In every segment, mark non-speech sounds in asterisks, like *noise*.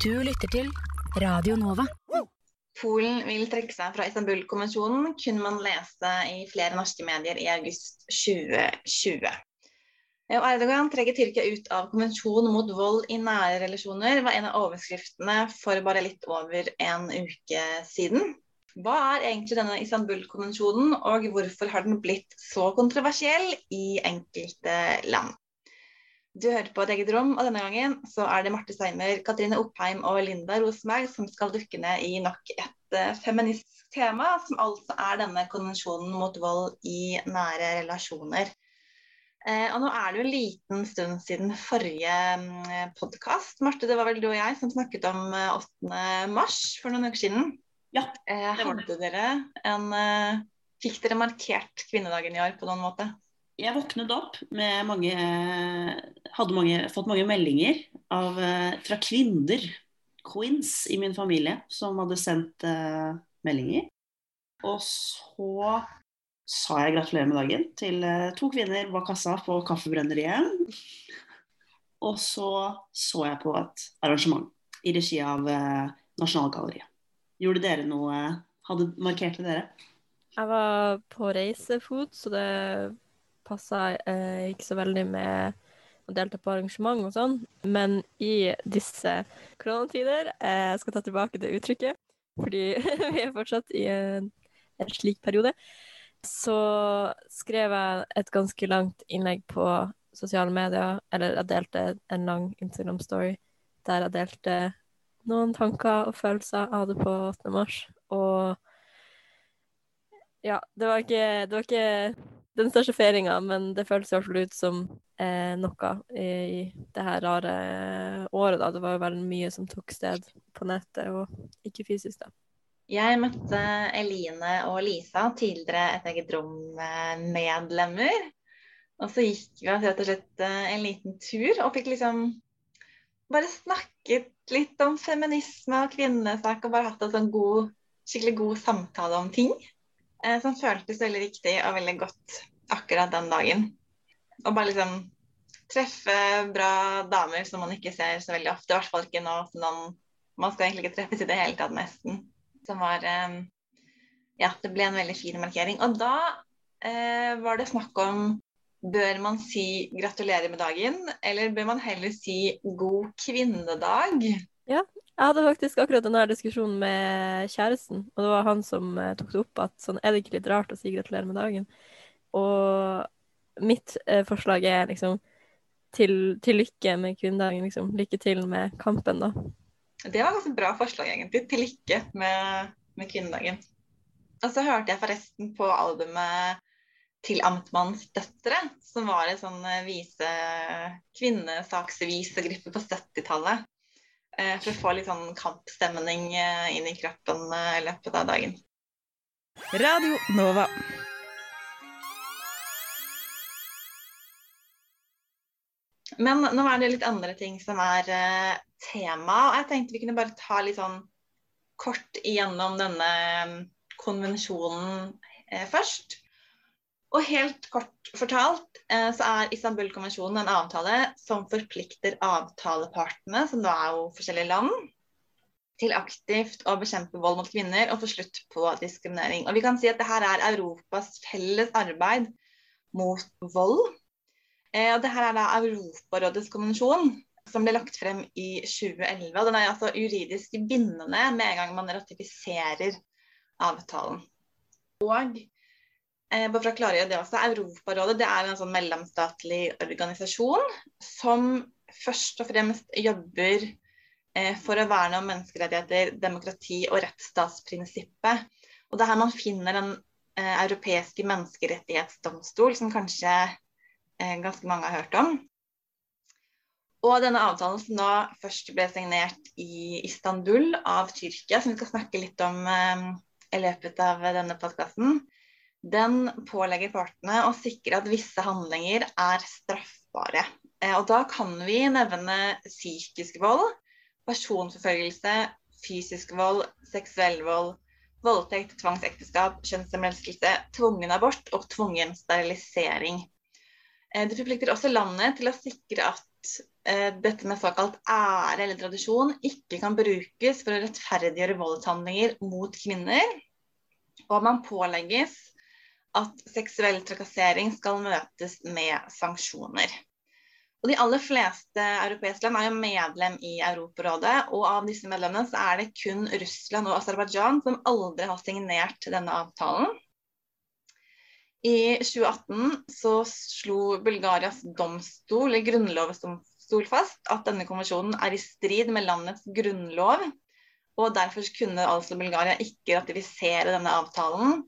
Du lytter til Radio Nova. Polen vil trekke seg fra Istanbul-konvensjonen, kunne man lese i flere norske medier i august 2020. Og Erdogan trekker Tyrkia ut av konvensjonen mot vold i nære relasjoner, var en av overskriftene for bare litt over en uke siden. Hva er egentlig denne Istanbul-konvensjonen, og hvorfor har den blitt så kontroversiell i enkelte land? Du hører på et eget rom, og denne gangen så er det Marte Seimer, Katrine Oppheim og Linda Rosenberg som skal dukke ned i nok et uh, feministisk tema, som altså er denne konvensjonen mot vold i nære relasjoner. Eh, og nå er det jo en liten stund siden forrige um, mm, podkast. Marte, det var vel du og jeg som snakket om 8. Eh, mars for noen uker siden. Ja, det var det. Hadde dere en uh, Fikk dere markert kvinnedagen i år på noen måte? Jeg våknet opp med mange Hadde mange, fått mange meldinger av, eh, fra kvinner, queens, i min familie som hadde sendt uh, meldinger. Og så sa jeg gratulerer med dagen til uh, to kvinner bak kassa på Kaffebrenneriet. Og så så jeg på et arrangement i regi av uh, Nasjonalgalleriet. Gjorde dere noe Hadde Markerte dere? Jeg var på reisefot, så det passa eh, ikke så veldig med å delta på arrangement og sånn. Men i disse koronatider eh, Jeg skal ta tilbake det uttrykket, fordi *laughs* vi er fortsatt i en, en slik periode. Så skrev jeg et ganske langt innlegg på sosiale medier, eller jeg delte en lang Instagram-story der jeg delte noen tanker og følelser av det på 8. mars. Og ja, det var ikke, det var ikke den største feiringa, men det føles i hvert fall ut som eh, noe i det her rare året, da. Det var jo veldig mye som tok sted på nettet, og ikke fysisk, da. Jeg møtte Eline og Lisa, tidligere Et eget rom-medlemmer. Og så gikk vi rett og slett eh, en liten tur og fikk liksom bare snakket litt om feminisme og kvinnesak og bare hatt en sånn god, skikkelig god samtale om ting. Eh, som føltes veldig riktig og veldig godt akkurat den dagen. Og bare liksom treffe bra damer som man ikke ser så veldig ofte. I hvert fall ikke nå som noen man skal egentlig ikke treffes i det hele tatt, nesten. Som var eh, Ja, det ble en veldig fin markering. Og da eh, var det snakk om Bør man si 'gratulerer med dagen', eller bør man heller si 'god kvinnedag'? Ja, jeg hadde faktisk akkurat denne diskusjonen med kjæresten, og det var han som eh, tok det opp at sånn, er det ikke litt rart å si gratulerer med dagen? Og mitt eh, forslag er liksom til, til, lykke med kvinnedagen, liksom. Lykke til med kampen, da. Det var ganske bra forslag, egentlig. Til lykke med, med kvinnedagen. Og så hørte jeg forresten på albumet til Amtmannens døtre, som var en sånn eh, vise, kvinnesaksvisegruppe på 70-tallet. Eh, for å få litt sånn kampstemning eh, inn i kroppen eh, i løpet av dagen. Radio Nova. Men nå er det litt andre ting som er tema. og Jeg tenkte vi kunne bare ta litt sånn kort igjennom denne konvensjonen først. Og helt kort fortalt eh, så er Istanbul-konvensjonen en avtale som forplikter avtalepartene, som da er jo forskjellige land, til aktivt å bekjempe vold mot kvinner og få slutt på diskriminering. Og vi kan si at dette er Europas felles arbeid mot vold. Eh, og dette er da Europarådets konvensjon, som ble lagt frem i 2011. og Den er altså juridisk bindende med en gang man ratifiserer avtalen. Og Eh, bare for å klargjøre det også, Europarådet det er en sånn mellomstatlig organisasjon som først og fremst jobber eh, for å verne om menneskerettigheter, demokrati og rettsstatsprinsippet. Og det er her man finner den eh, europeiske menneskerettighetsdomstol, som kanskje eh, ganske mange har hørt om. Og denne avtalen som da først ble signert i Istanbul av Tyrkia, som vi skal snakke litt om eh, i løpet av denne podkasten, den pålegger partene å sikre at visse handlinger er straffbare. Eh, og da kan vi nevne psykisk vold, personforfølgelse, fysisk vold, seksuell vold, voldtekt, tvangsekteskap, kjønnslemlestelse, tvungen abort og tvungen sterilisering. Eh, det forplikter også landet til å sikre at eh, dette med såkalt ære eller tradisjon ikke kan brukes for å rettferdiggjøre voldshandlinger mot kvinner. Og man pålegges at seksuell trakassering skal møtes med sanksjoner. Og De aller fleste europeiske land er jo medlem i Europarådet, og av disse medlemmene så er det kun Russland og Aserbajdsjan som aldri har signert denne avtalen. I 2018 så slo Bulgarias domstol, eller grunnlovsdomstol fast at denne konvensjonen er i strid med landets grunnlov. Og derfor kunne altså Bulgaria ikke ratifisere denne avtalen.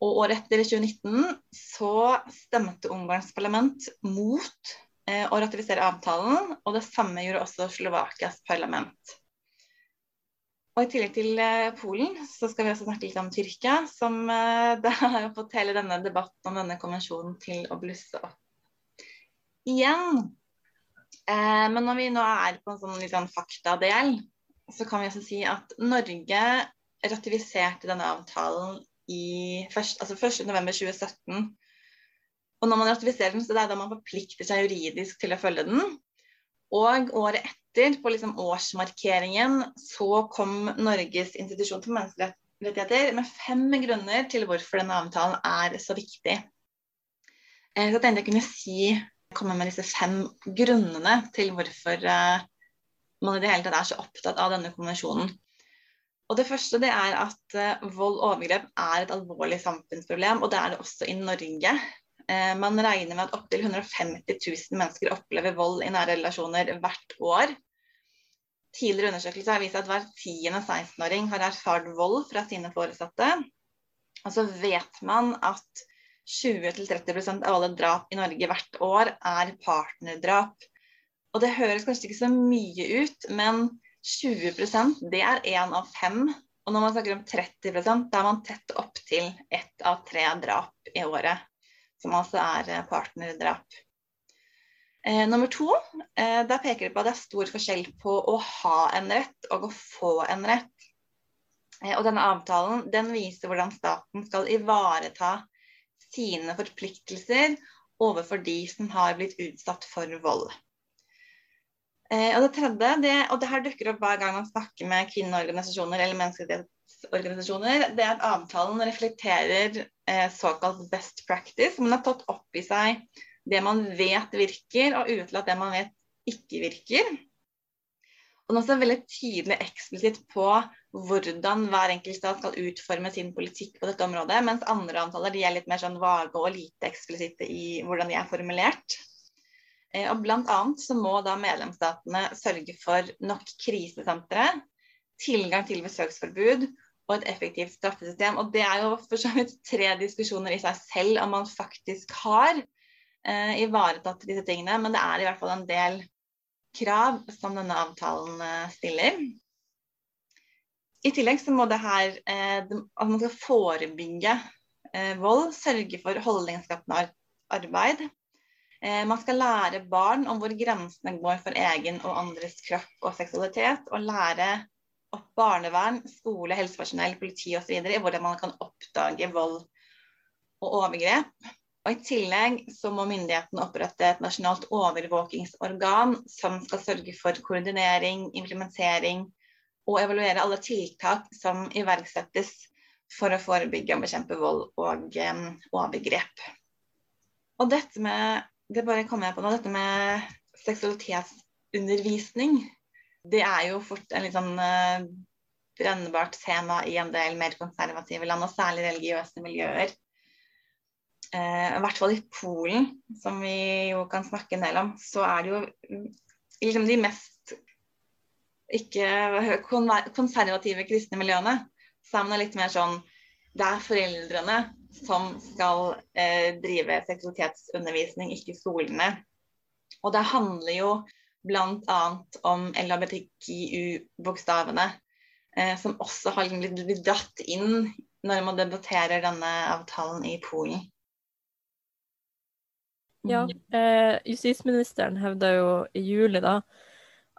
Og året etter, i 2019, så stemte Ungarns parlament mot eh, å ratifisere avtalen. Og det samme gjorde også Slovakias parlament. Og I tillegg til eh, Polen så skal vi også snakke litt om Tyrkia, som eh, *laughs* det har fått hele denne debatten om denne konvensjonen til å blusse opp igjen. Eh, men når vi nå er på en sånn litt sånn faktadel, så kan vi også si at Norge ratifiserte denne avtalen i først, altså 1.11.2017. Og når man ratifiserer den, så det er da man forplikter seg juridisk til å følge den. Og året etter, på liksom årsmarkeringen, så kom Norges institusjon for menneskerettigheter med fem grunner til hvorfor denne avtalen er så viktig. Eh, så jeg tenkte jeg kunne si, komme med disse fem grunnene til hvorfor eh, man i det hele tatt er så opptatt av denne konvensjonen. Og Det første det er at uh, vold og overgrep er et alvorlig samfunnsproblem, og det er det også i Norge. Eh, man regner med at opptil 150 000 mennesker opplever vold i nære relasjoner hvert år. Tidligere undersøkelser har vist at hver tiende 16-åring har erfart vold fra sine foresatte. Og så vet man at 20-30% av alle drap i Norge hvert år er partnerdrap. Og det høres kanskje ikke så mye ut, men 20% det er én av fem. Og når man snakker om 30 da er man tett opptil ett av tre drap i året som altså er eh, partnerdrap. Eh, nummer to, eh, der peker det på at det er stor forskjell på å ha en rett og å få en rett. Eh, og denne avtalen den viser hvordan staten skal ivareta sine forpliktelser overfor de som har blitt utsatt for vold. Eh, og det tredje, det, og det her dukker opp hver gang man snakker med kvinneorganisasjoner eller menneskerettighetsorganisasjoner, det er at avtalen reflekterer eh, såkalt best practice. Man har tatt opp i seg det man vet virker, og utelatt det man vet ikke virker. Og den er også veldig tydelig eksplisitt på hvordan hver enkelt stat skal utforme sin politikk på dette området, mens andre avtaler de er litt mer sånn vage og lite eksplisitte i hvordan de er formulert. Eh, og blant annet så må da medlemsstatene sørge for nok krisesentre, tilgang til besøksforbud og et effektivt straffesystem. Og det er jo for så vidt tre diskusjoner i seg selv om man faktisk har eh, ivaretatt disse tingene, men det er i hvert fall en del krav som denne avtalen eh, stiller. I tillegg så må det her eh, at man skal forebygge eh, vold, sørge for holdningsskapende arbeid. Eh, man skal lære barn om hvor grensene går for egen og andres kropp og seksualitet, og lære opp barnevern, skole, helsepersonell, politi osv. i hvordan man kan oppdage vold og overgrep. Og I tillegg så må myndighetene opprette et nasjonalt overvåkingsorgan som skal sørge for koordinering, implementering og evaluere alle tiltak som iverksettes for å forebygge og bekjempe vold og um, overgrep. Og dette med det bare kommer jeg på nå, dette med seksualitetsundervisning det er jo fort en litt sånn uh, brennbart tema i en del mer konservative land, og særlig religiøse miljøer. Uh, I hvert fall i Polen, som vi jo kan snakke en del om, så er det jo liksom de mest ikke konservative kristne miljøene. Sammen er litt mer sånn Det er foreldrene som skal eh, drive seksualitetsundervisning, ikke skolene. Og det handler jo bl.a. om LHBTQU-bokstavene, eh, som også har blitt dratt inn når man debatterer denne avtalen i Polen. Ja, eh, justisministeren hevda jo i juli da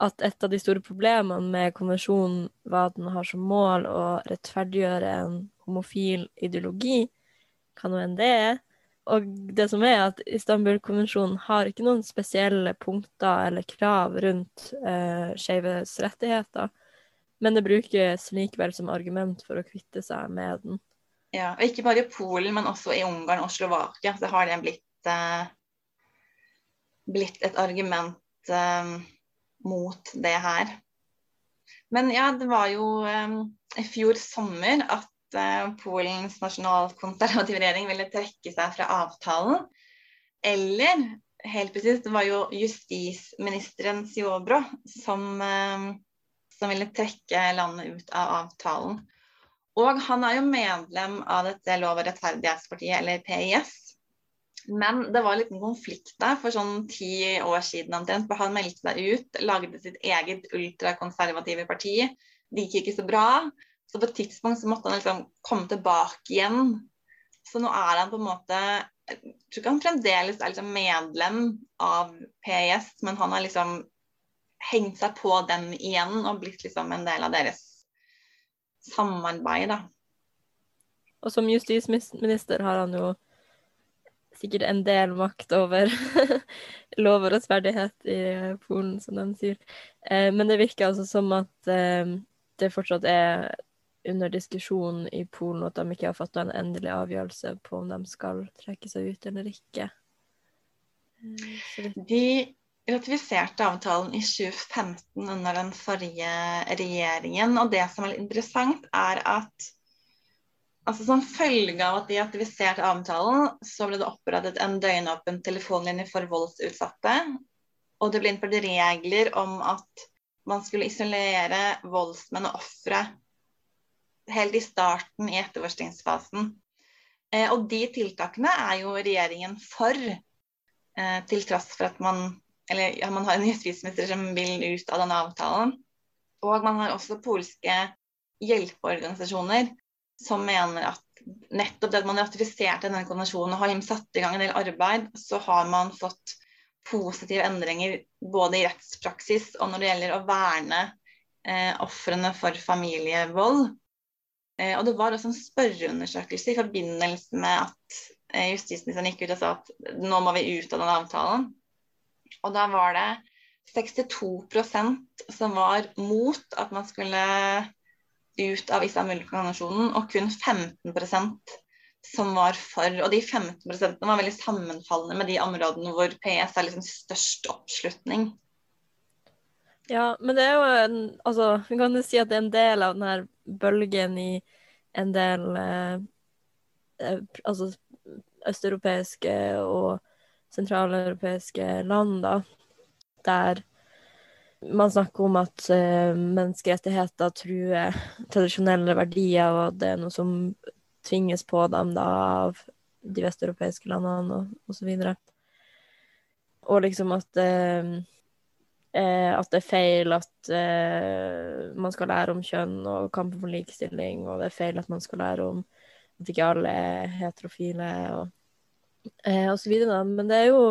at et av de store problemene med konvensjonen var at den har som mål å rettferdiggjøre en homofil ideologi, hva nå enn det er. og det som er at Istanbul-konvensjonen har ikke noen spesielle punkter eller krav rundt eh, skeives rettigheter, men det brukes likevel som argument for å kvitte seg med den. Ja, og Ikke bare i Polen, men også i Ungarn og Slovakia så har det blitt, eh, blitt et argument eh, mot det her. Men ja, det var jo eh, i fjor sommer at eh, Polens nasjonalkonservative regjering ville trekke seg fra avtalen. Eller helt presist, det var jo justisministeren Siobro som, eh, som ville trekke landet ut av avtalen. Og han er jo medlem av dette Lov- og rettferdighetspartiet, eller PIS. Men det var en liten konflikt der for sånn ti år siden omtrent. For han meldte seg ut, lagde sitt eget ultrakonservative parti. Det gikk ikke så bra. Så på et tidspunkt så måtte han liksom komme tilbake igjen. Så nå er han på en måte Jeg tror ikke han fremdeles er liksom medlem av PIS, men han har liksom hengt seg på dem igjen og blitt liksom en del av deres samarbeid, da. Og som justisminister har han jo sikkert en del makt over *laughs* lov og rettferdighet i Polen, som de sier. Eh, men det virker altså som at eh, det fortsatt er under diskusjon i Polen, at de ikke har fatta en endelig avgjørelse på om de skal trekke seg ut eller ikke. Eh, de ratifiserte avtalen i 2015 under den forrige regjeringen, og det som er interessant, er at Altså Som følge av at de ratifiserte avtalen, så ble det opprettet en døgnåpen telefonlinje for voldsutsatte. Og det ble innført regler om at man skulle isolere voldsmenn og ofre helt i starten i etterforskningsfasen. Eh, og de tiltakene er jo regjeringen for, eh, til tross for at man, eller, ja, man har en justisminister som vil ut av denne avtalen. Og man har også polske hjelpeorganisasjoner som mener at nettopp det at man ratifiserte denne konvensjonen og har satt i gang en del arbeid, så har man fått positive endringer både i rettspraksis og når det gjelder å verne eh, ofrene for familievold. Eh, og det var også en spørreundersøkelse i forbindelse med at eh, justisministeren gikk ut og sa at nå må vi ut av den avtalen. Og da var det 62% som var mot at man skulle ut av Istanbul-konvensjonen, og kun 15% som var for. Og de 15% var veldig sammenfallende med de områdene hvor PS er liksom størst oppslutning. Ja, men det er jo en Altså, vi kan jo si at det er en del av denne bølgen i en del eh, eh Altså østeuropeiske og sentraleuropeiske land, da, der man snakker om at eh, menneskerettigheter truer tradisjonelle verdier, og at det er noe som tvinges på dem da, av de vesteuropeiske landene og osv. Og, og liksom at uh, at det er feil at eh, man skal lære om kjønn og kampen for likestilling, og det er feil at man skal lære om at ikke alle er heterofile og, eh, og så videre. Men det er jo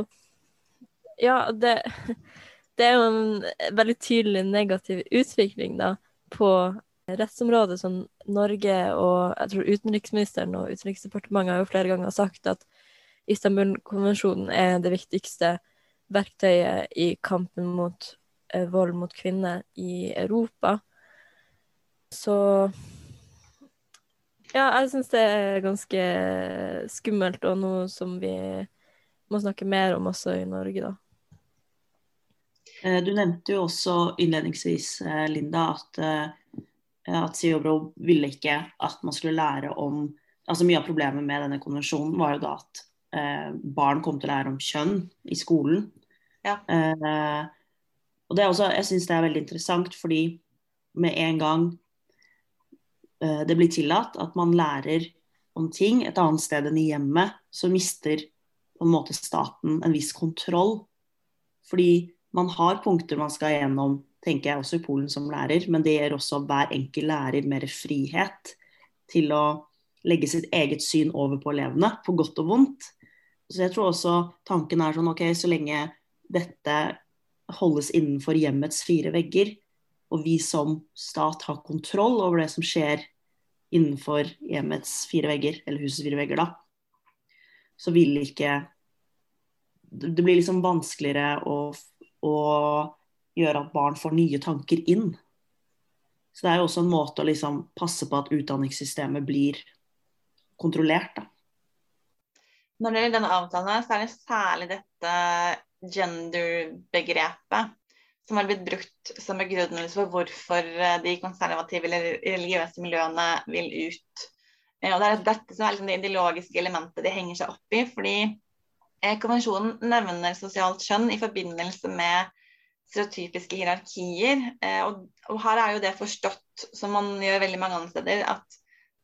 Ja, det *laughs* det er jo en veldig tydelig negativ utvikling da, på rettsområdet som Norge og jeg tror utenriksministeren og Utenriksdepartementet har jo flere ganger sagt at Istanbul-konvensjonen er det viktigste verktøyet i kampen mot eh, vold mot kvinner i Europa. Så ja, jeg syns det er ganske skummelt, og noe som vi må snakke mer om også i Norge, da. Eh, du nevnte jo også innledningsvis, eh, Linda, at, at Siobro ville ikke at man skulle lære om altså Mye av problemet med denne konvensjonen var jo da at barn kom til å lære om kjønn i skolen. Ja. Eh, og det er også, Jeg syns det er veldig interessant, fordi med en gang eh, det blir tillatt at man lærer om ting et annet sted enn i hjemmet, så mister på en måte staten en viss kontroll. Fordi man har punkter man skal gjennom, tenker jeg også i Polen som lærer, men det gir også hver enkelt lærer mer frihet til å legge sitt eget syn over på elevene, på godt og vondt. Så jeg tror også tanken er sånn OK, så lenge dette holdes innenfor hjemmets fire vegger, og vi som stat har kontroll over det som skjer innenfor hjemmets fire vegger, eller husets fire vegger, da, så vil ikke Det blir liksom vanskeligere å, å gjøre at barn får nye tanker inn. Så det er jo også en måte å liksom passe på at utdanningssystemet blir kontrollert, da. Når det gjelder denne avtalen, så er det særlig dette gender-begrepet som har blitt brukt som begrunnelse for hvorfor eh, de konservative eller religiøse miljøene vil ut. Eh, og Det er dette som er liksom det ideologiske elementet de henger seg opp i. fordi eh, Konvensjonen nevner sosialt kjønn i forbindelse med stereotypiske hierarkier. Og, her er jo det forstått, som man gjør veldig mange andre steder, at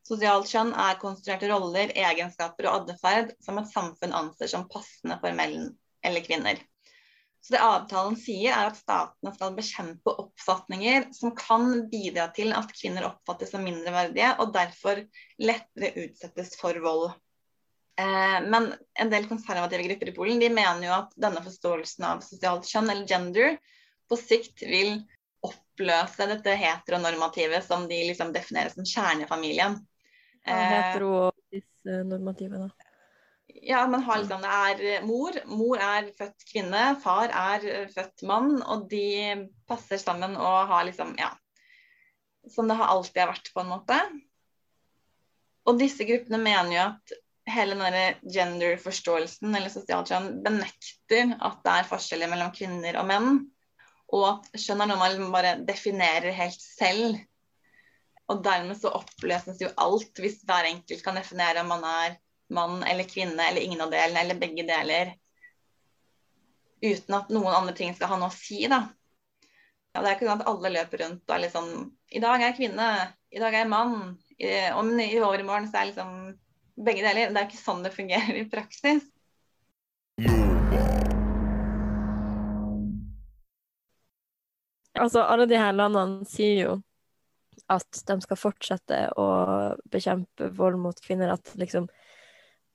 sosialt kjønn er konstruerte roller, egenskaper og atferd som et samfunn anser som passende for eller kvinner. Så det avtalen sier, er at statene skal bekjempe oppfatninger som kan bidra til at kvinner oppfattes som mindreverdige, og derfor lettere utsettes for vold. Eh, men en del konservative grupper i Polen de mener jo at denne forståelsen av sosialt kjønn, eller gender, på sikt vil oppløse dette heteronormativet som de liksom definerer som kjernefamilien. Ja, heteronormativet, og disse normativene ja, man har liksom Det er eh, mor. Mor er født kvinne, far er eh, født mann. Og de passer sammen og har liksom Ja. Som det har alltid har vært, på en måte. Og disse gruppene mener jo at hele denne gender-forståelsen eller sosialt kjønn benekter at det er forskjeller mellom kvinner og menn. Og at kjønn er noe man bare definerer helt selv. Og dermed så oppløses jo alt hvis hver enkelt kan definere om man er mann eller kvinne eller ingen av delene eller begge deler. Uten at noen andre ting skal ha noe å si, da. Ja, det er ikke sånn at alle løper rundt og er litt sånn I dag er jeg kvinne, i dag er jeg mann. I, om i overmorgen så er liksom begge deler. Det er ikke sånn det fungerer i praksis. Altså, alle de her landene sier jo at de skal fortsette å bekjempe vold mot kvinner. At liksom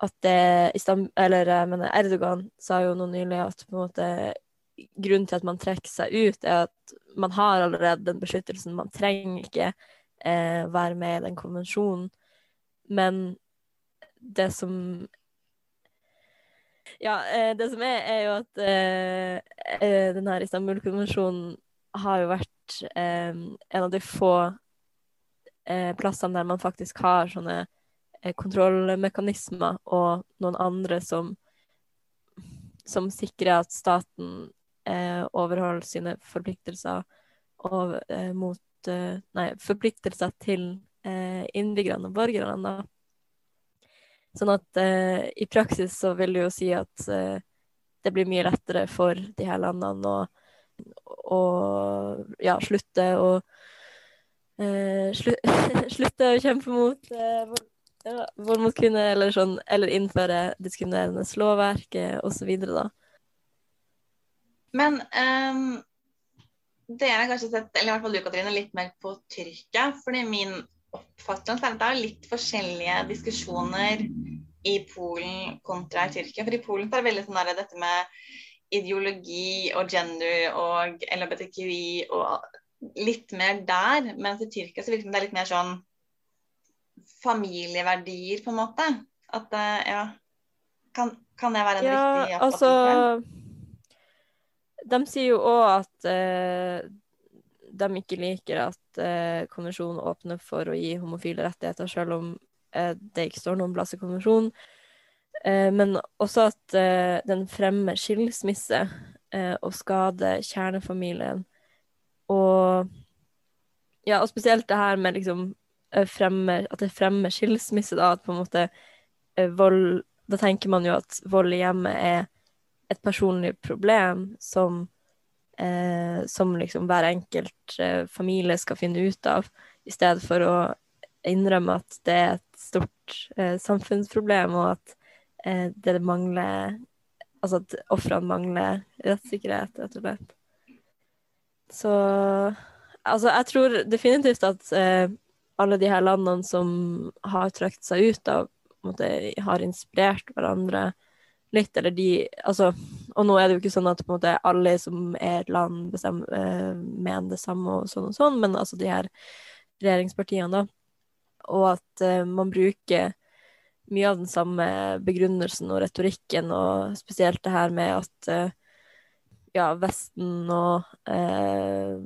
at det Eller jeg mener, Erdogan sa jo nå nylig at på en måte grunnen til at man trekker seg ut, er at man har allerede den beskyttelsen. Man trenger ikke eh, være med i den konvensjonen. Men det som Ja, eh, det som er, er jo at eh, denne Istanbul-konvensjonen har jo vært eh, en av de få eh, plassene der man faktisk har sånne Eh, kontrollmekanismer og noen andre som, som sikrer at staten eh, overholder sine forpliktelser og, eh, mot eh, Nei, forpliktelser til eh, innbyggerne og borgerne, da. Sånn at eh, i praksis så vil det jo si at det blir mye lettere for de her landene å, å ja, slutte å *laughs* slutte å kjempe mot ja, vold mot kvinner, eller, sånn, eller innføre diskriminerende lovverk osv., da. Men um, dere har kanskje sett, eller i hvert fall du Katrine, litt mer på Tyrkia. fordi min oppfattelse er at det er litt forskjellige diskusjoner i Polen kontra i Tyrkia. For i Polen er det veldig sånn der, dette med ideologi og gender og LHBTQI og litt mer der. Mens i Tyrkia så virker det litt mer sånn familieverdier, på en måte? At eh, ja Kan, kan det være en ja, riktig altså De sier jo òg at uh, de ikke liker at uh, konvensjonen åpner for å gi homofile rettigheter, selv om uh, det ikke står noen plass i konvensjonen. men også at den fremmer skilsmisse og skader kjernefamilien. Og ja, og spesielt det her med liksom Eh, fremmer, at det fremmer skilsmisse, da, at på en måte eh, vold Da tenker man jo at vold i hjemmet er et personlig problem som, eh, som liksom hver enkelt eh, familie skal finne ut av, i stedet for å innrømme at det er et stort eh, samfunnsproblem, og at eh, det mangler Altså at ofrene mangler rettssikkerhet, rett og slett. Så altså, jeg tror definitivt at alle de her landene som har trukket seg ut av måte, har inspirert hverandre litt, eller de Altså, og nå er det jo ikke sånn at på en måte, alle som er et land, bestemmer, uh, mener det samme og sånn og sånn, men altså de her regjeringspartiene, da. Og at uh, man bruker mye av den samme begrunnelsen og retorikken, og spesielt det her med at eh, ja, Vesten og eh,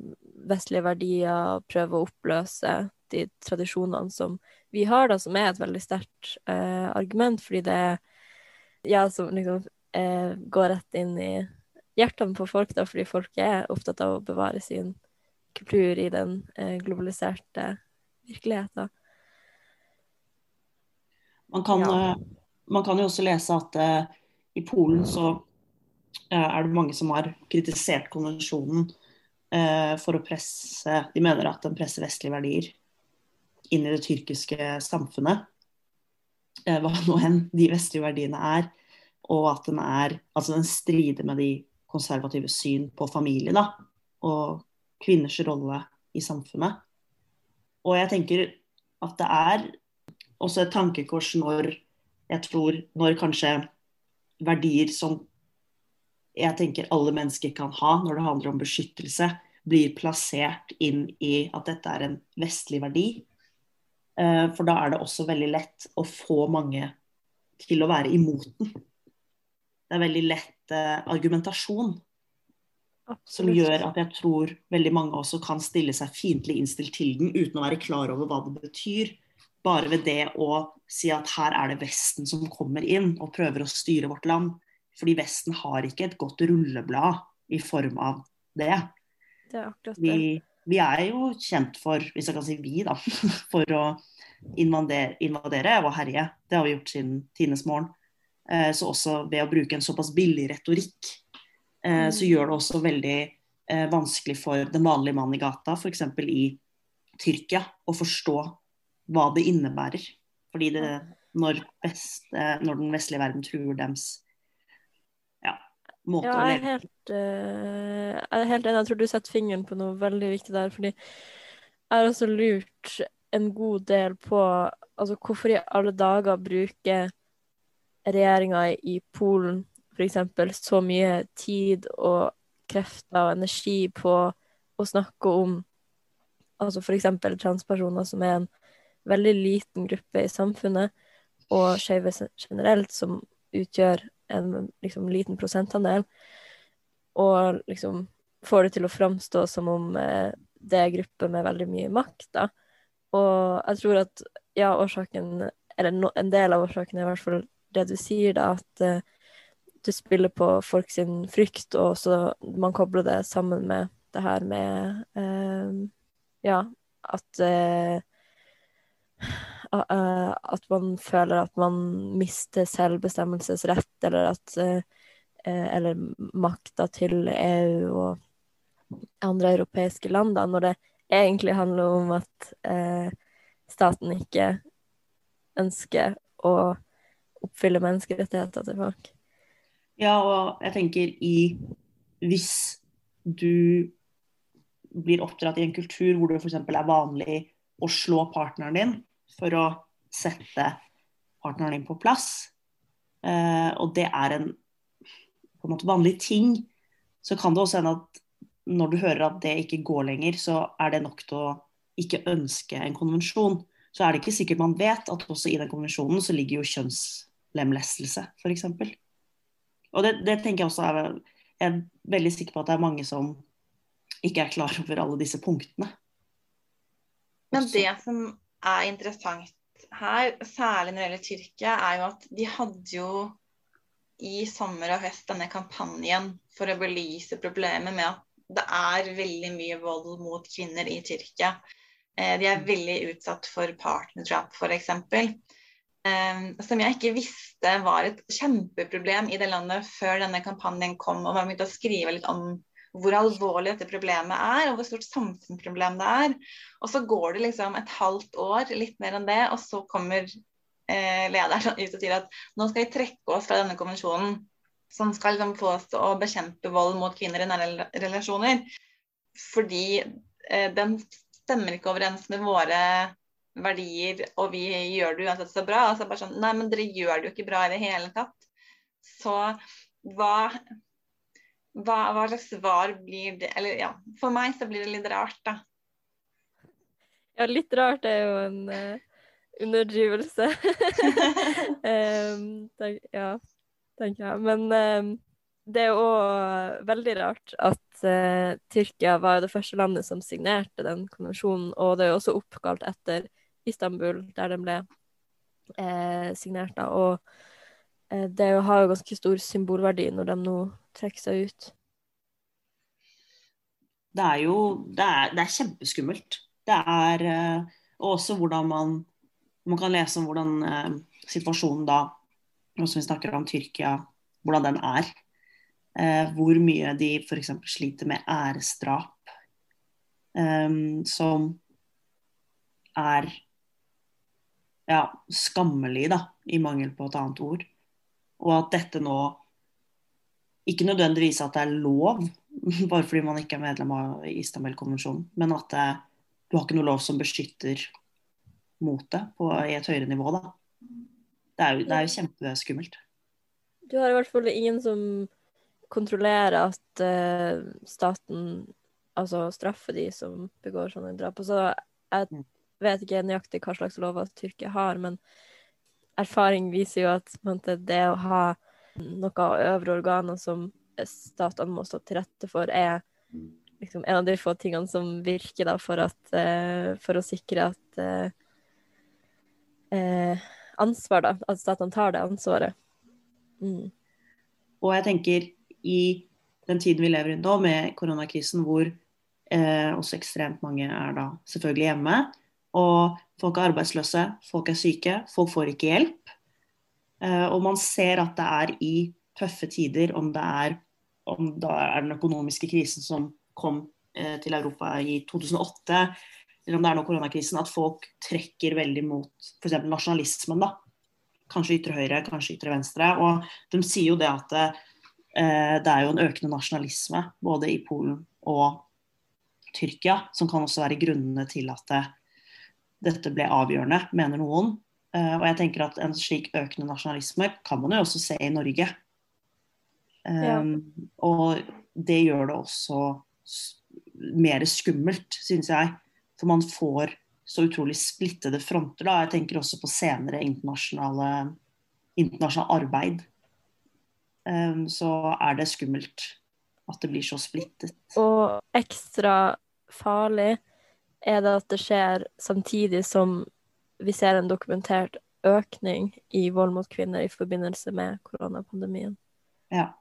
vestlige verdier prøver å oppløse de tradisjonene som vi har, da, som er et veldig sterkt eh, argument, fordi det er ja, som liksom eh, går rett inn i hjertene på folk, da, fordi folk er opptatt av å bevare sin kultur i den eh, globaliserte virkeligheten. Man kan, Ja. eh, man kan jo også lese at eh, i Polen så eh, er det mange som har kritisert konvensjonen eh, for å presse De mener at den presser vestlige verdier inn i det tyrkiske samfunnet. Eh, hva nå enn de vestlige verdiene er. Og at den er Altså den strider med de konservative syn på familie, da. Og kvinners rolle i samfunnet. Og jeg tenker at det er også et tankekors når jeg tror når kanskje verdier som jeg tenker alle mennesker kan ha når det handler om beskyttelse, blir plassert inn i at dette er en vestlig verdi. Eh, For da er det også veldig lett å få mange til å være imot den. Det er veldig lett argumentasjon argumentasjon som gjør at jeg tror veldig mange også kan stille seg fiendtlig innstilt til den uten å være klar over hva det betyr. Bare ved det å si at her er det Vesten som kommer inn og prøver å styre vårt land. Fordi Vesten har ikke et godt rulleblad i form av det. Det er akkurat det. Vi, vi er jo kjent for, hvis jeg kan si vi, da, *laughs* for å invadere, invadere og herje. Det har vi gjort siden tidenes morgen. Eh, Så også ved å bruke en såpass billig retorikk, eh, så Mm. gjør det også veldig eh, vanskelig for den vanlige mannen i gata, f.eks. i Tyrkia, å forstå hva det innebærer. Fordi det, når, best, når den vestlige verden truer dems måte Ja, å leve helt, Uh, jeg er helt enig. Jeg tror du setter fingeren på noe veldig viktig der. Fordi jeg har også lurt en god del på altså hvorfor i alle dager bruker regjeringa i Polen f.eks. så mye tid og krefter og energi på å snakke om altså f.eks. transpersoner, som er en veldig liten gruppe i samfunnet, og skeive generelt, som utgjør en liksom, liten prosentandel, og liksom får det til å framstå som om eh, det er grupper med veldig mye makt. Da. Og jeg tror at ja, årsaken, eller no, en del av årsaken er i hvert fall det du sier, da, at eh, du spiller på folk sin frykt, og så man kobler det sammen med det her med eh, Ja, at eh, At man føler at man mister selvbestemmelsesrett, eller at eh, eh, Eller makta til EU og andre europeiske land, da, når det egentlig handler om at eh, staten ikke ønsker å oppfylle menneskerettigheter til folk. Ja, og jeg tenker i Hvis du blir oppdratt i en kultur hvor det f.eks. er vanlig å slå partneren din for å sette partneren din på plass, eh, og det er en på en måte vanlig ting, så kan det også hende at når du hører at det ikke går lenger, så er det nok til å ikke ønske en konvensjon. Så er det ikke sikkert man vet at også i den konvensjonen så ligger jo kjønnslemlestelse, f.eks. Og det, det tenker jeg også er Jeg er veldig sikker på at det er mange som ikke er klar over alle disse punktene. Men det som er interessant her, særlig når det gjelder Tyrkia, er jo at de hadde jo i sommer og høst denne kampanjen for å belyse problemet med at det er veldig mye vold mot kvinner i Tyrkia. Eh, De er veldig utsatt for partnerdrap, f.eks. Som jeg ikke visste var et kjempeproblem i det landet før denne kampanjen kom, og man begynte å skrive litt om hvor alvorlig dette problemet er, og hvor stort samfunnsproblem det er. Og så går det liksom et halvt år, litt mer enn det, og så kommer eh, lederen ut og sier at nå skal vi trekke oss fra denne konvensjonen som skal liksom få oss til å bekjempe vold mot kvinner i nære relasjoner. Fordi eh, den stemmer ikke overens med våre verdier, og vi gjør det uansett så bra. Altså bare sånn, Nei, men dere gjør det jo ikke bra i det hele tatt. Så hva hva, hva slags svar blir det Eller ja, for meg så blir det litt rart, da. Ja, litt rart er jo en, uh, underdrivelse. um, *laughs* tenk, ja, tenker jeg. Men um, det er òg veldig rart at uh, Tyrkia var det første landet som signerte den konvensjonen, og det er jo også oppkalt etter Istanbul, der den ble uh, signert. da, og det har jo ganske stor symbolverdi når de nå trekker seg ut. Det er jo det er, det er kjempeskummelt. Det er også hvordan man man kan lese om hvordan eh, situasjonen da, som vi snakker om Tyrkia, hvordan den er. Eh, hvor mye de f.eks. sliter med æresdrap, eh, som er ja, skammelig, da, i mangel på et annet ord. Og at dette nå ikke nødvendigvis at det er lov, *laughs* bare fordi man ikke er medlem av Istanbul-konvensjonen, men at det, du har ikke noe lov som beskytter mot det på, i et høyere nivå. Da. Det er jo, det er jo kjempeskummelt. Du har i hvert fall ingen som kontrollerer at uh, staten altså straffer de som begår sånne drap. Og så jeg mm. vet ikke nøyaktig hva slags lover Tyrkia har, men erfaring viser jo at måte, det å ha noen øvre organer som statene må stå til rette for, er liksom en av de få tingene som virker da, for, at, uh, for å sikre at uh, uh, ansvar, da. At statene tar det ansvaret. Mm. Og jeg tenker i den tiden vi lever i nå, med koronakrisen, hvor også ekstremt mange er da selvfølgelig hjemme, og folk er arbeidsløse, folk er syke, folk får ikke hjelp. Eh, og man ser at det er i tøffe tider, om det er, om det er den økonomiske krisen som kom eh, til Europa i 2008, eller om det er nå koronakrisen, at folk trekker veldig mot f.eks. nasjonalismen. da. Kanskje ytre høyre, kanskje ytre venstre. Og de sier jo det at det, det er jo en økende nasjonalisme både i Polen og Tyrkia, som kan også være grunnene til at det, dette ble avgjørende, mener noen. Uh, og jeg tenker at en slik økende nasjonalisme kan man jo også se i Norge. Um, ja. Og det gjør det også mer skummelt, syns jeg. For man får så utrolig splittede fronter. Da. Jeg tenker også på senere internasjonale, internasjonalt arbeid. Um, så er det skummelt at det blir så splittet. Og ekstra farlig er det at det skjer samtidig som vi ser en dokumentert økning i vold mot kvinner i forbindelse med koronapandemien. Ja.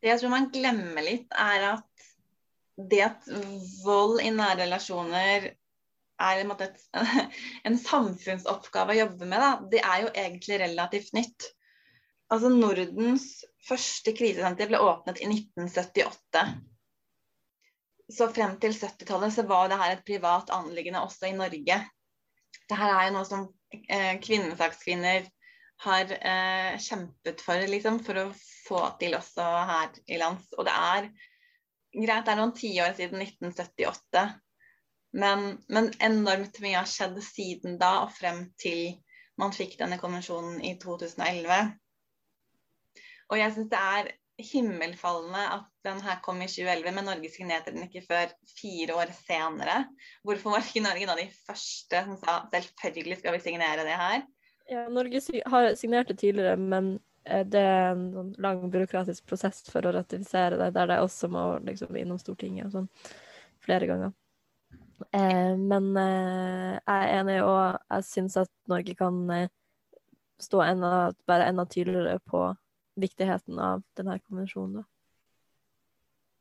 Det jeg tror man glemmer litt, er at det at vold i nære relasjoner er en, måte, *laughs* en samfunnsoppgave å jobbe med, da, det er jo egentlig relativt nytt. Altså Nordens første krisesenter ble åpnet i 1978. Så frem til 70-tallet så var det her et privat anliggende også i Norge. Dette er jo noe som eh, kvinnesakskvinner har eh, kjempet for, liksom, for å få til også her i lands. Og det er greit, det er noen tiår siden 1978, men, men, enormt mye har skjedd siden da og frem til man fikk denne konvensjonen i 2011. Og jeg syns det er himmelfallende at den her kom i 2011, men Norge signerte den ikke før fire år senere. Hvorfor var ikke Norge da de første som sa selvfølgelig skal vi signere det her? Ja, Norge har signert det tidligere, men Eh, det er en sånn lang byråkratisk prosess for å ratifisere det, der det også må liksom innom Stortinget og sånn flere ganger. Eh, men eh, jeg er enig, og jeg syns at Norge kan eh, stå enda, være enda tydeligere på viktigheten av denne konvensjonen. Da.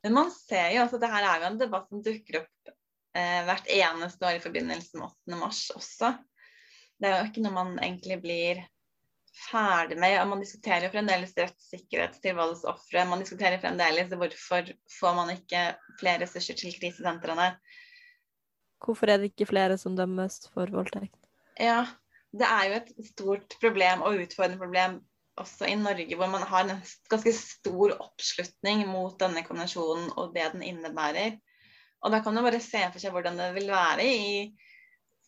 Men man ser jo altså det her er jo en debatt som dukker opp eh, hvert eneste år i forbindelse med 8. mars også. Det er jo ikke noe man egentlig blir ferdig med. og Man diskuterer jo fremdeles rettssikkerhet til voldsofre. Man diskuterer fremdeles hvorfor får man ikke flere ressurser til krisesentrene. Hvorfor er det ikke flere som dømmes for voldtekt? Ja, det er jo et stort problem og utfordrende problem også i Norge, hvor man har en ganske stor oppslutning mot denne konvensjonen og det den innebærer. Og da kan man bare se for seg hvordan det vil være i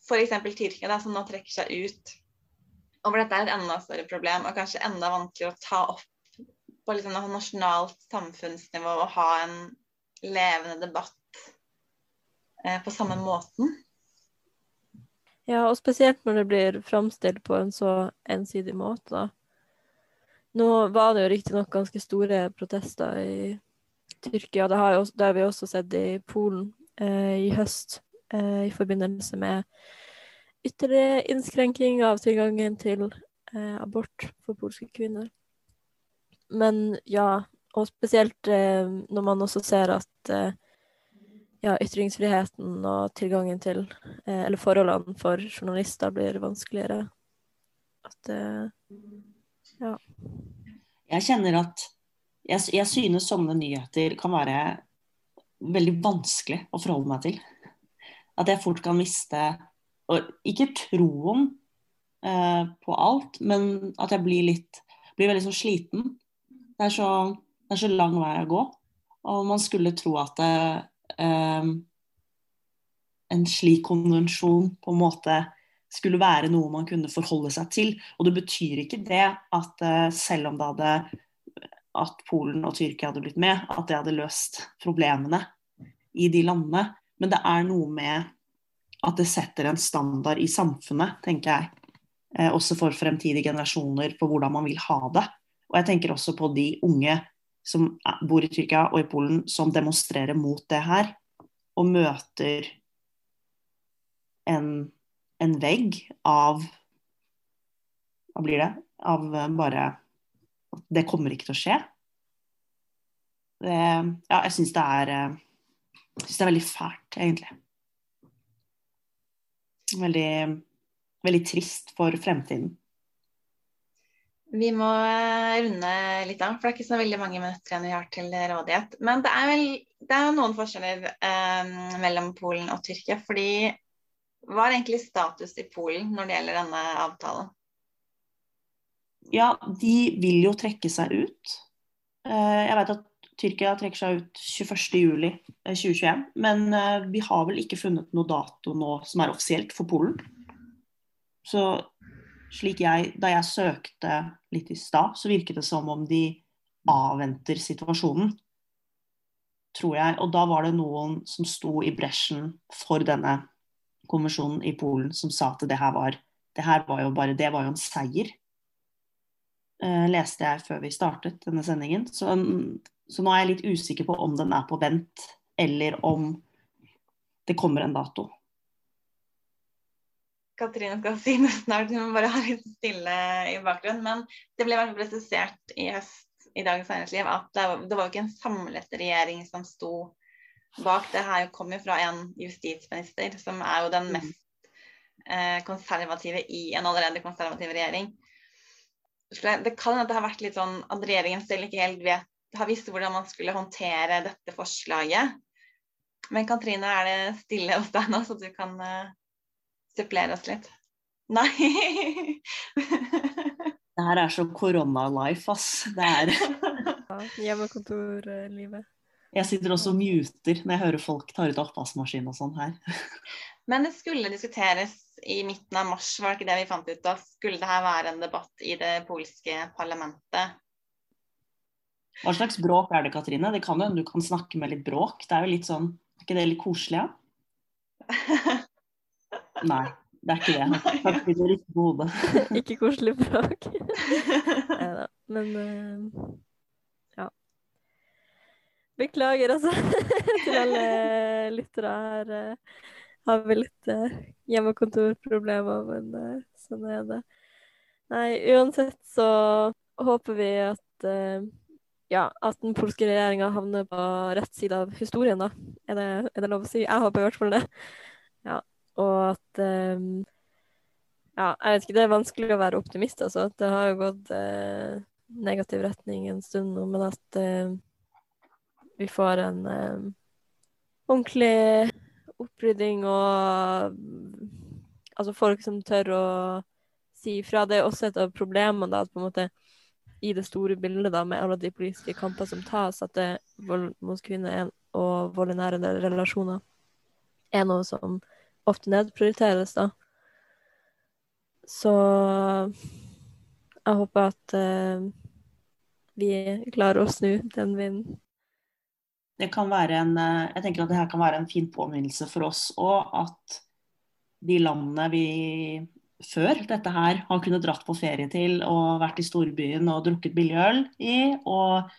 f.eks. Tyrkia, da, som nå trekker seg ut og hvor dette er et enda større problem, og kanskje enda vanskeligere å ta opp på liksom nasjonalt samfunnsnivå og ha en levende debatt eh, på samme måten. Ja, og spesielt når det blir framstilt på en så ensidig måte, da. Nå var det jo riktignok ganske store protester i Tyrkia. Det har, jo, det har vi også sett i Polen eh, i høst, eh, i forbindelse med ytterligere innskrenking av tilgangen til eh, abort for polske kvinner. Men ja, og spesielt eh, når man også ser at eh, ja, ytringsfriheten og tilgangen til eh, Eller forholdene for journalister blir vanskeligere. At Ja. Jeg kjenner at jeg, jeg synes sånne nyheter kan være veldig vanskelig å forholde meg til. At jeg fort kan miste og Ikke troen eh, på alt, men at jeg blir litt blir veldig så sliten. Det er så, det er så lang vei å gå. Og man skulle tro at det, eh, en slik konvensjon på en måte skulle være noe man kunne forholde seg til. Og det betyr ikke det at eh, selv om det hadde at Polen og Tyrkia hadde blitt med, at det hadde løst problemene i de landene. Men det er noe med at det setter en standard i samfunnet, tenker jeg. Eh, også for fremtidige generasjoner på hvordan man vil ha det. Og jeg tenker også på de unge som bor i Tyrkia og i Polen, som demonstrerer mot det her, og møter en, en vegg av Hva blir det? Av bare Det kommer ikke til å skje. Det, ja, jeg syns det er jeg synes det er veldig fælt, egentlig. Veldig, veldig trist for fremtiden. Vi må eh, runde litt av, for det er ikke så veldig mange minutter igjen vi har til rådighet. Men det er vel det er noen forskjeller eh, mellom Polen og Tyrkia. fordi hva er egentlig status i Polen når det gjelder denne avtalen? Ja, de vil jo trekke seg ut. Eh, jeg vet at Tyrkia trekker seg ut 21.07.2021, eh, men eh, vi har vel ikke funnet noe dato nå som er offisielt for Polen. Så slik jeg, Da jeg søkte litt i stad, så virket det som om de avventer situasjonen. Tror jeg. Og da var det noen som sto i bresjen for denne konvensjonen i Polen, som sa at det her var, det her var jo bare Det var jo en seier. Uh, leste jeg før vi startet denne sendingen. Så, så nå er jeg litt usikker på om den er på vent, eller om det kommer en dato. Katrine skal si det snart, hun må bare ha litt stille i bakgrunnen. Men det ble vel presisert i høst i Dagens Næringsliv at det var, det var ikke en samlet regjering som sto bak. Det her kommer fra en justisminister, som er jo den mm. mest eh, konservative i en allerede konservativ regjering. Det kan hende det har vært litt sånn at regjeringen selv ikke helt vet, har visst hvordan man skulle håndtere dette forslaget. Men Katrine, er det stille hos deg nå, så du kan uh, supplere oss litt? Nei. *laughs* det her er så korona-life, ass. Det er ja, Hjemmekontorlivet. Jeg sitter også og muter når jeg hører folk tar ut oppvaskmaskin og sånn her. *laughs* Men det skulle diskuteres i midten av mars, var det ikke det vi fant ut? Da skulle det her være en debatt i det polske parlamentet. Hva slags bråk er det, Katrine? Det kan jo du kan snakke med litt bråk. Det er jo litt sånn Er ikke det litt koselig, ja? *laughs* Nei, det er ikke det. Takk for det riktige hodet. *laughs* ikke koselig bråk. Nei da. Men uh. Beklager, altså, *laughs* til alle lyttere her. Uh, har vi litt uh, hjemmekontorproblemer, men uh, sånn er det. Nei, uansett så håper vi at ja, at den polske regjeringa havner på rett side av historien, da. Er det, er det, lov å si? Jeg håper i hvert fall det. Ja, og at um, Ja, jeg vet ikke, det er vanskelig å være optimist, altså. Det har jo gått uh, negativ retning en stund nå, men at uh, vi får en uh, ordentlig opprydding og altså folk som tør å si ifra. Det er også et av problemene, da, at på en måte i det store bildet da, med alle de politiske kamper som tas, at det, vold mot kvinner og vold i nære relasjoner er noe som ofte nedprioriteres. da. Så jeg håper at uh, vi klarer å snu den vinden. Det kan være en, eh, jeg tenker at det her kan være en fin påminnelse for oss òg, at de landene vi før dette her har kunnet dratt på ferie til og vært i storbyen og drukket billig øl i og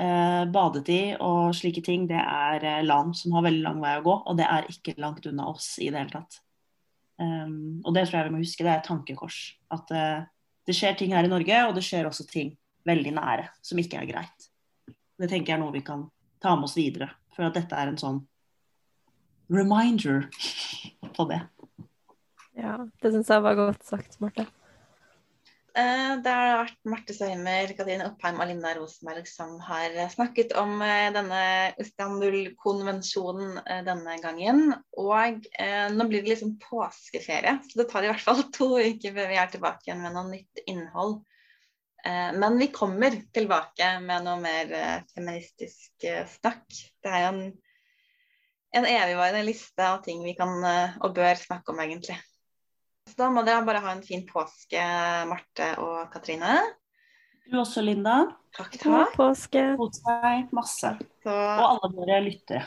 eh, badet i og slike ting, det er eh, land som har veldig lang vei å gå, og det er ikke langt unna oss i det hele tatt. Um, og det tror jeg vi må huske, det er et tankekors. At uh, det skjer ting her i Norge, og det skjer også ting veldig nære som ikke er greit. Det tenker jeg er noe vi kan ta med oss videre, for at dette er en sånn reminder på det. Ja, det syns jeg var godt sagt, Marte. Eh, det har vært Marte Søymer, Katrine Oppheim og Linda Rosenberg som har snakket om eh, denne Istanbul-konvensjonen eh, denne gangen. Og nå blir det liksom påskeferie, så det tar i hvert fall to uker før vi er tilbake igjen med noe nytt innhold. Men vi kommer tilbake med noe mer feministisk snakk. Det er jo en, en evigvarende liste av ting vi kan og bør snakke om, egentlig. Så da må dere bare ha en fin påske, Marte og Katrine. Du også, Linda. Takk, God takk. påske. Kos deg masse. Så Og alle våre lyttere.